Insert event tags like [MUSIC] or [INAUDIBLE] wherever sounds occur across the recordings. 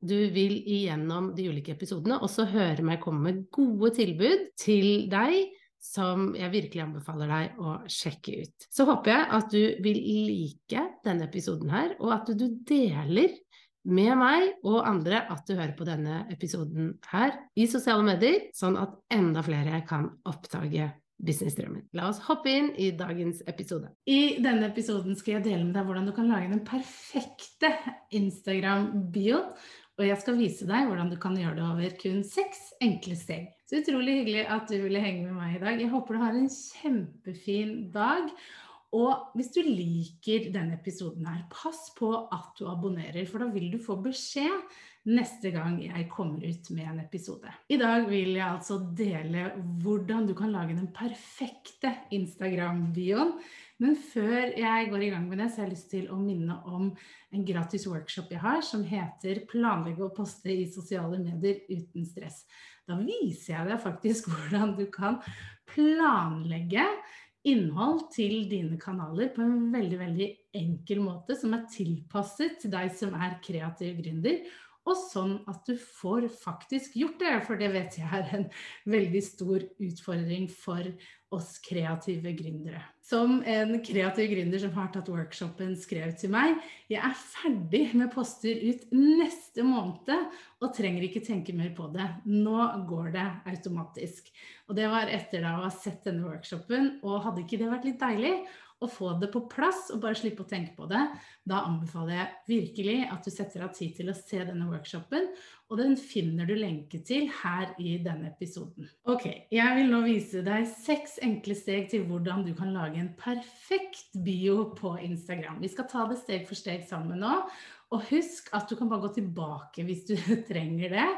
du vil igjennom de ulike episodene også høre meg komme med gode tilbud til deg som jeg virkelig anbefaler deg å sjekke ut. Så håper jeg at du vil like denne episoden her, og at du deler med meg og andre at du hører på denne episoden her i sosiale medier, sånn at enda flere kan oppdage businessdrømmen. La oss hoppe inn i dagens episode. I denne episoden skal jeg dele med deg hvordan du kan lage den perfekte Instagram-bioen og jeg skal vise deg hvordan du kan gjøre det over kun seks enkle steg. Så utrolig hyggelig at du ville henge med meg i dag. Jeg håper du har en kjempefin dag. Og hvis du liker denne episoden her, pass på at du abonnerer, for da vil du få beskjed neste gang jeg kommer ut med en episode. I dag vil jeg altså dele hvordan du kan lage den perfekte Instagram-bioen men før jeg går i gang med det, så har jeg lyst til å minne om en gratis workshop jeg har som heter 'Planlegge å poste i sosiale medier uten stress'. Da viser jeg deg faktisk [LAUGHS] hvordan du kan planlegge innhold til dine kanaler på en veldig, veldig enkel måte som er tilpasset til deg som er kreativ gründer, og sånn at du får faktisk gjort det. For det vet jeg er en veldig stor utfordring for oss kreative gründere. Som en kreativ gründer som har tatt workshopen, skrev til meg jeg er ferdig med poster ut neste måned og trenger ikke tenke mer på det. Nå går det automatisk. Og det var etter da å ha sett denne workshopen. Og hadde ikke det vært litt deilig? Å få det på plass og bare slippe å tenke på det, da anbefaler jeg virkelig at du setter av tid til å se denne workshopen, og den finner du lenke til her i denne episoden. Ok, jeg vil nå vise deg seks enkle steg til hvordan du kan lage en perfekt bio på Instagram. Vi skal ta det steg for steg sammen nå, og husk at du kan bare gå tilbake hvis du [LAUGHS] trenger det.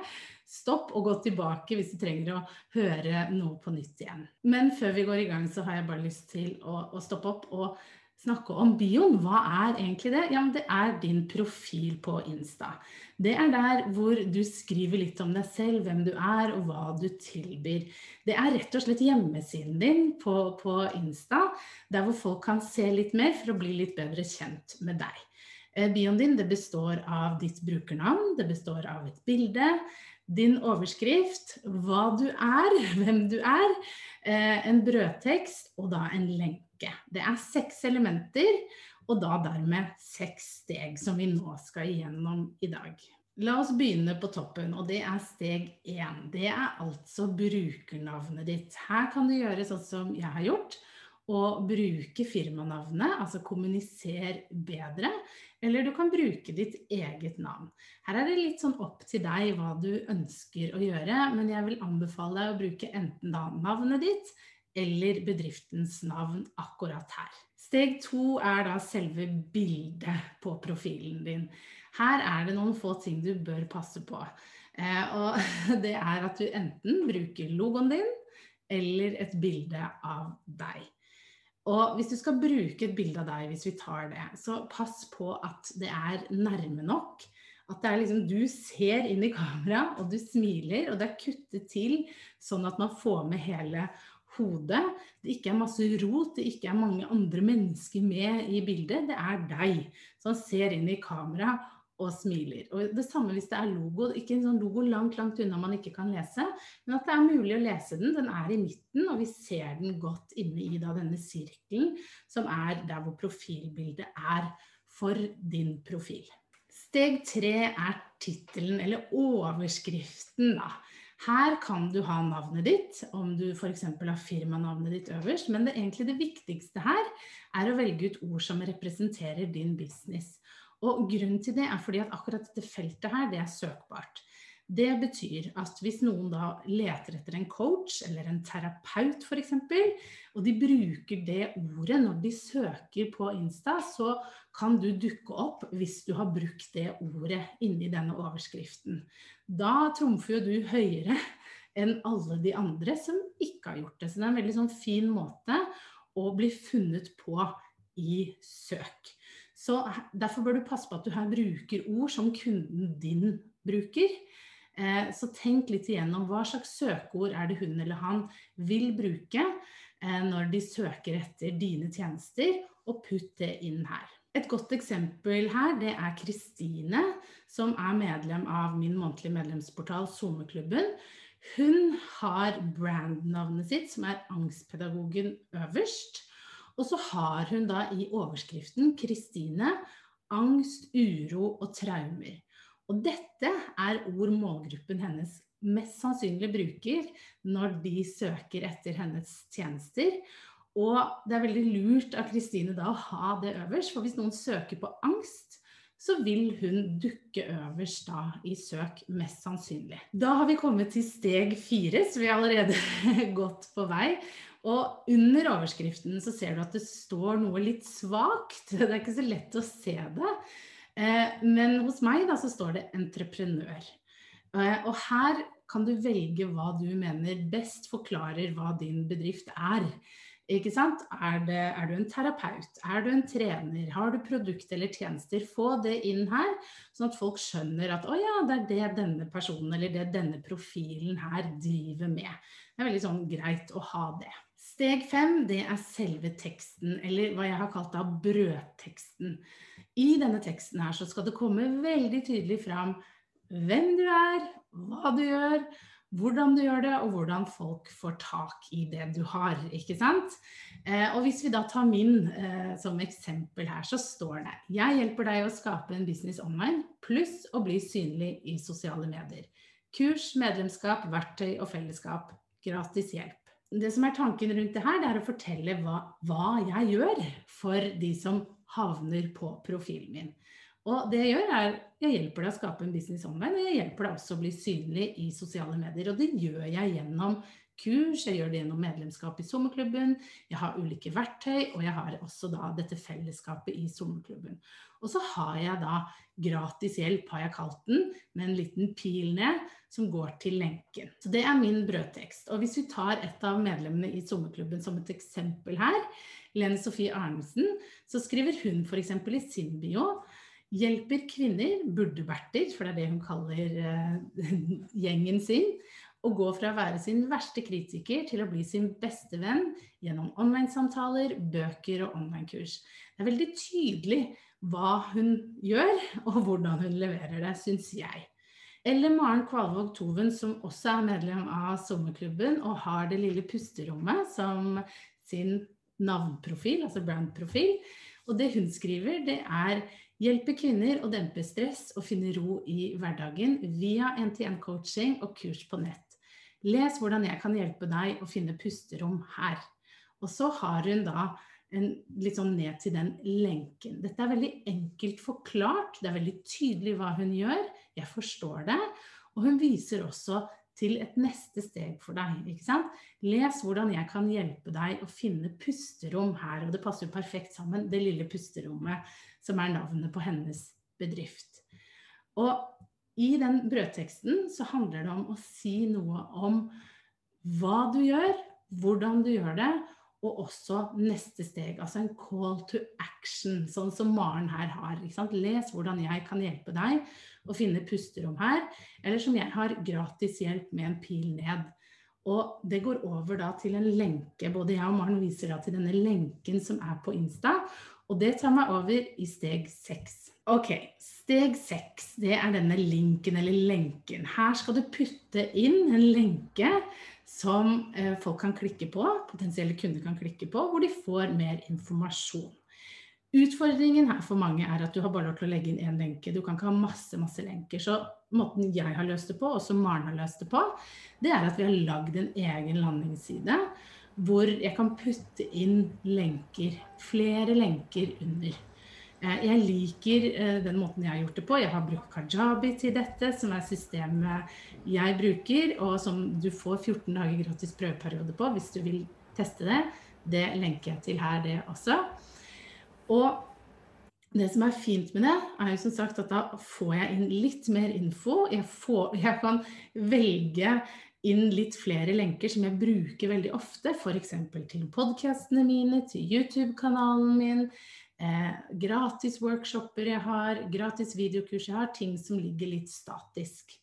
Stopp og gå tilbake hvis du trenger å høre noe på nytt igjen. Men før vi går i gang, så har jeg bare lyst til å, å stoppe opp og snakke om bioen. Hva er egentlig det? Ja, det er din profil på Insta. Det er der hvor du skriver litt om deg selv, hvem du er og hva du tilbyr. Det er rett og slett hjemmesiden din på, på Insta, der hvor folk kan se litt mer for å bli litt bedre kjent med deg. Eh, bioen din består av ditt brukernavn, det består av et bilde, din overskrift, hva du er, [LAUGHS] hvem du er, eh, en brødtekst og da en lenke. Det er seks elementer, og da dermed seks steg som vi nå skal igjennom i dag. La oss begynne på toppen, og det er steg én. Det er altså brukernavnet ditt. Her kan du gjøre sånn som jeg har gjort å bruke firmanavnet, altså kommuniser bedre, eller du kan bruke ditt eget navn. Her er det litt sånn opp til deg hva du ønsker å gjøre, men jeg vil anbefale deg å bruke enten da navnet ditt eller bedriftens navn akkurat her. Steg to er da selve bildet på profilen din. Her er det noen få ting du bør passe på. Eh, og [LAUGHS] det er at du enten bruker logoen din eller et bilde av deg. Og hvis du skal bruke et bilde av deg, hvis vi tar det, så pass på at det er nærme nok. At det er liksom, du ser inn i kamera, og du smiler, og det er kuttet til sånn at man får med hele hodet. Det ikke er masse rot, det ikke er mange andre mennesker med i bildet. Det er deg som ser inn i kamera og smiler. Og det samme hvis det er logo. Ikke en sånn logo langt langt unna man ikke kan lese, men at det er mulig å lese den. Den er i midten, og vi ser den godt inne i da, denne sirkelen, som er der hvor profilbildet er for din profil. Steg tre er tittelen, eller overskriften, da. Her kan du ha navnet ditt, om du f.eks. har firmanavnet ditt øverst. Men det, egentlig det viktigste her er å velge ut ord som representerer din business. Og grunnen til det er fordi at akkurat dette feltet her, det er søkbart. Det betyr at hvis noen da leter etter en coach eller en terapeut f.eks., og de bruker det ordet når de søker på Insta, så kan du dukke opp hvis du har brukt det ordet inni denne overskriften. Da trumfer jo du høyere enn alle de andre som ikke har gjort det. Så det er en veldig sånn fin måte å bli funnet på i søk. Så Derfor bør du passe på at du her bruker ord som kunden din bruker. Eh, så tenk litt igjennom hva slags søkeord er det hun eller han vil bruke eh, når de søker etter dine tjenester, og putt det inn her. Et godt eksempel her det er Kristine, som er medlem av min månedlige medlemsportal SoMeklubben. Hun har brandnavnet sitt, som er Angstpedagogen øverst. Og så har hun da i overskriften Kristine angst, uro og traumer. Og dette er ord målgruppen hennes mest sannsynlig bruker når de søker etter hennes tjenester. Og det er veldig lurt av Kristine da å ha det øverst, for hvis noen søker på angst, så vil hun dukke øverst da i søk, mest sannsynlig. Da har vi kommet til steg fire, så vi er allerede [LAUGHS] godt på vei. Og under overskriften så ser du at det står noe litt svakt. [LAUGHS] Det er ikke så lett å se det. Eh, men hos meg da så står det 'entreprenør'. Eh, og her kan du velge hva du mener best forklarer hva din bedrift er. Ikke sant? Er, det, er, du en terapeut? Er du en trener? Har du produkt eller tjenester? Få det inn her, sånn at folk skjønner at å ja, det er det denne personen eller det denne profilen her driver med. Det er veldig sånn greit å ha det. Steg fem det er selve teksten, eller hva jeg har kalt da brødteksten. I denne teksten her så skal det komme veldig tydelig fram hvem du er, hva du gjør, hvordan du gjør det, og hvordan folk får tak i det du har. ikke sant? Eh, og hvis vi da tar min eh, som eksempel her, så står det Jeg hjelper deg å skape en business online, pluss å bli synlig i sosiale medier. Kurs, medlemskap, verktøy og fellesskap. Gratis hjelp det som er tanken rundt det her, det er å fortelle hva, hva, jeg gjør for de som havner på profilen min. Og det jeg gjør, er jeg hjelper deg å skape en business online, og jeg hjelper deg også å bli synlig i sosiale medier. Og det gjør jeg gjennom kurs, jeg gjør det gjennom medlemskap i sommerklubben, jeg har ulike verktøy, og jeg har også da dette fellesskapet i sommerklubben. Og så har jeg da gratis hjelp, har jeg kalt den, med en liten pil ned som går til lenken. Så det er min brødtekst. Og hvis vi tar et av medlemmene i sommerklubben som et eksempel her, Lene Sofie Arnesen, så skriver hun f.eks. i sin bio hjelper kvinner, burdeberter, for det er det hun kaller uh, [LAUGHS] gjengen sin, å gå fra å være sin verste kritiker til å bli sin beste venn gjennom online-samtaler, bøker og online-kurs. Det er veldig tydelig hva hun gjør, og hvordan hun leverer det, syns jeg. Eller Maren Kvalvåg Toven, som også er medlem av sommerklubben og har det lille pusterommet som sin navnprofil, altså brandprofil. Og det hun skriver, det er hjelpe kvinner å dempe stress og finne ro i hverdagen via NTN-coaching og kurs på nett. Les hvordan jeg kan hjelpe deg å finne pusterom her. Og så har hun da en, litt sånn ned til den lenken. Dette er veldig enkelt forklart, det er veldig tydelig hva hun gjør. Jeg forstår det. Og hun viser også til et neste steg for deg. ikke sant? Les hvordan jeg kan hjelpe deg å finne pusterom her. Og det passer jo perfekt sammen, det lille pusterommet som er navnet på hennes bedrift. Og i den brødteksten så handler det om å si noe om hva du gjør, hvordan du gjør det, og også neste steg, altså en call to action, sånn som Maren her har. Les hvordan jeg kan hjelpe deg å finne pusterom her, eller som jeg har gratis hjelp med en pil ned. Og det går over da til en lenke. Både jeg og Maren viser da til denne lenken som er på Insta, og det tar meg over i steg seks. Ok, steg seks, det er denne linken eller lenken. Her skal du putte inn en lenke som eh, folk kan klikke på, potensielle kunder kan klikke på, hvor de får mer informasjon. Utfordringen her for mange er at du har bare lov til å legge inn én lenke. Du kan ikke ha masse masse lenker. Så måten jeg har løst det på, og som Maren har løst det på, det er at vi har lagd en egen landingsside hvor jeg kan putte inn lenker. Flere lenker under. Eh, jeg liker eh, den måten jeg har gjort det på. Jeg har brukt Kajabi til dette, som er systemet jeg bruker, og som du får 14 dager gratis prøveperiode på hvis du vil teste det. Det lenker jeg til her, det også. Og det som er fint med det, er jo som sagt at da får jeg inn litt mer info. Jeg, får, jeg kan velge inn litt flere lenker som jeg bruker veldig ofte, f.eks. til podkastene mine, til YouTube-kanalen min eh, gratis workshoper jeg har, gratis videokurs jeg har, ting som ligger litt statisk.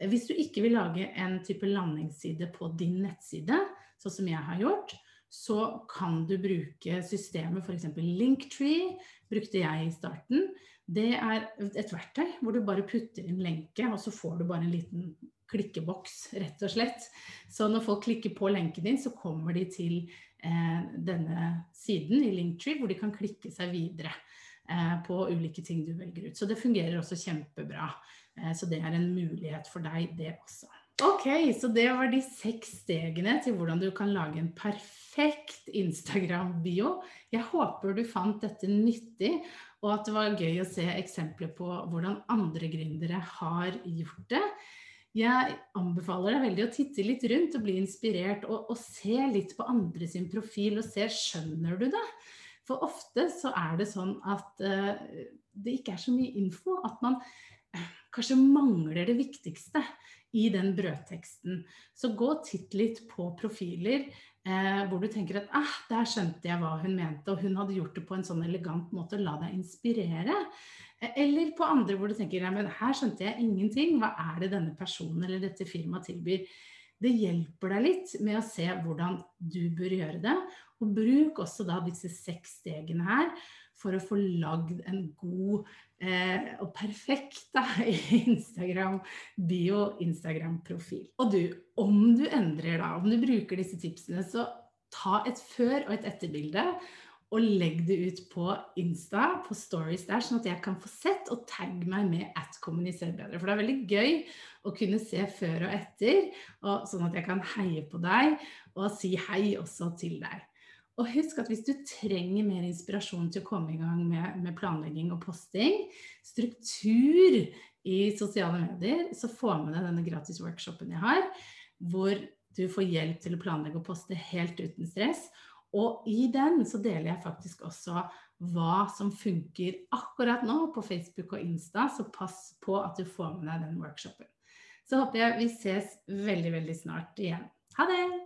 Eh, hvis du ikke vil lage en type landingsside på din nettside, sånn som jeg har gjort, så kan du bruke systemet f.eks. Linktree, brukte jeg i starten. Det er et verktøy hvor du bare putter inn lenke, og så får du bare en liten klikkeboks, rett og slett. Så når folk klikker på lenken din, så kommer de til Eh, denne siden i Linktree, hvor de kan klikke seg videre eh, på ulike ting du velger ut. Så det fungerer også kjempebra. Eh, så det er en mulighet for deg, det også. Ok, så det var de seks stegene til hvordan du kan lage en perfekt Instagram-bio. Jeg håper du fant dette nyttig, og at det var gøy å se eksempler på hvordan andre gründere har gjort det. Jeg anbefaler deg veldig å titte litt rundt og bli inspirert, og, og se litt på andre sin profil og se skjønner du det. For ofte så er det sånn at uh, det ikke er så mye info. At man uh, kanskje mangler det viktigste i den brødteksten. Så gå og titt litt på profiler uh, hvor du tenker at ah, der skjønte jeg hva hun mente, og hun hadde gjort det på en sånn elegant måte. La deg inspirere. Eller på andre hvor du tenker ja, her skjønte jeg ingenting. Hva er det denne personen eller dette firmaet tilbyr? Det hjelper deg litt med å se hvordan du bør gjøre det. Og bruk også da disse seks stegene her for å få lagd en god eh, og perfekt da, [LAUGHS] Instagram-bio, Instagram-profil. Og du, om du endrer da, om du bruker disse tipsene, så ta et før- og et etterbilde og legg det ut på Insta, på stories der, sånn at jeg kan få sett og tagge meg med at kommuniser bedre. For det er veldig gøy å kunne se før og etter, og sånn at jeg kan heie på deg og si hei også til deg. Og husk at hvis du trenger mer inspirasjon til å komme i gang med, med planlegging og posting, struktur i sosiale medier, så få med deg denne gratis workshopen jeg har, hvor du får hjelp til å planlegge og poste helt uten stress og i den så deler jeg faktisk også hva som funker akkurat nå på Facebook og Insta, så pass på at du får med deg den workshopen. Så håper jeg vi ses veldig, veldig snart igjen. Ha det!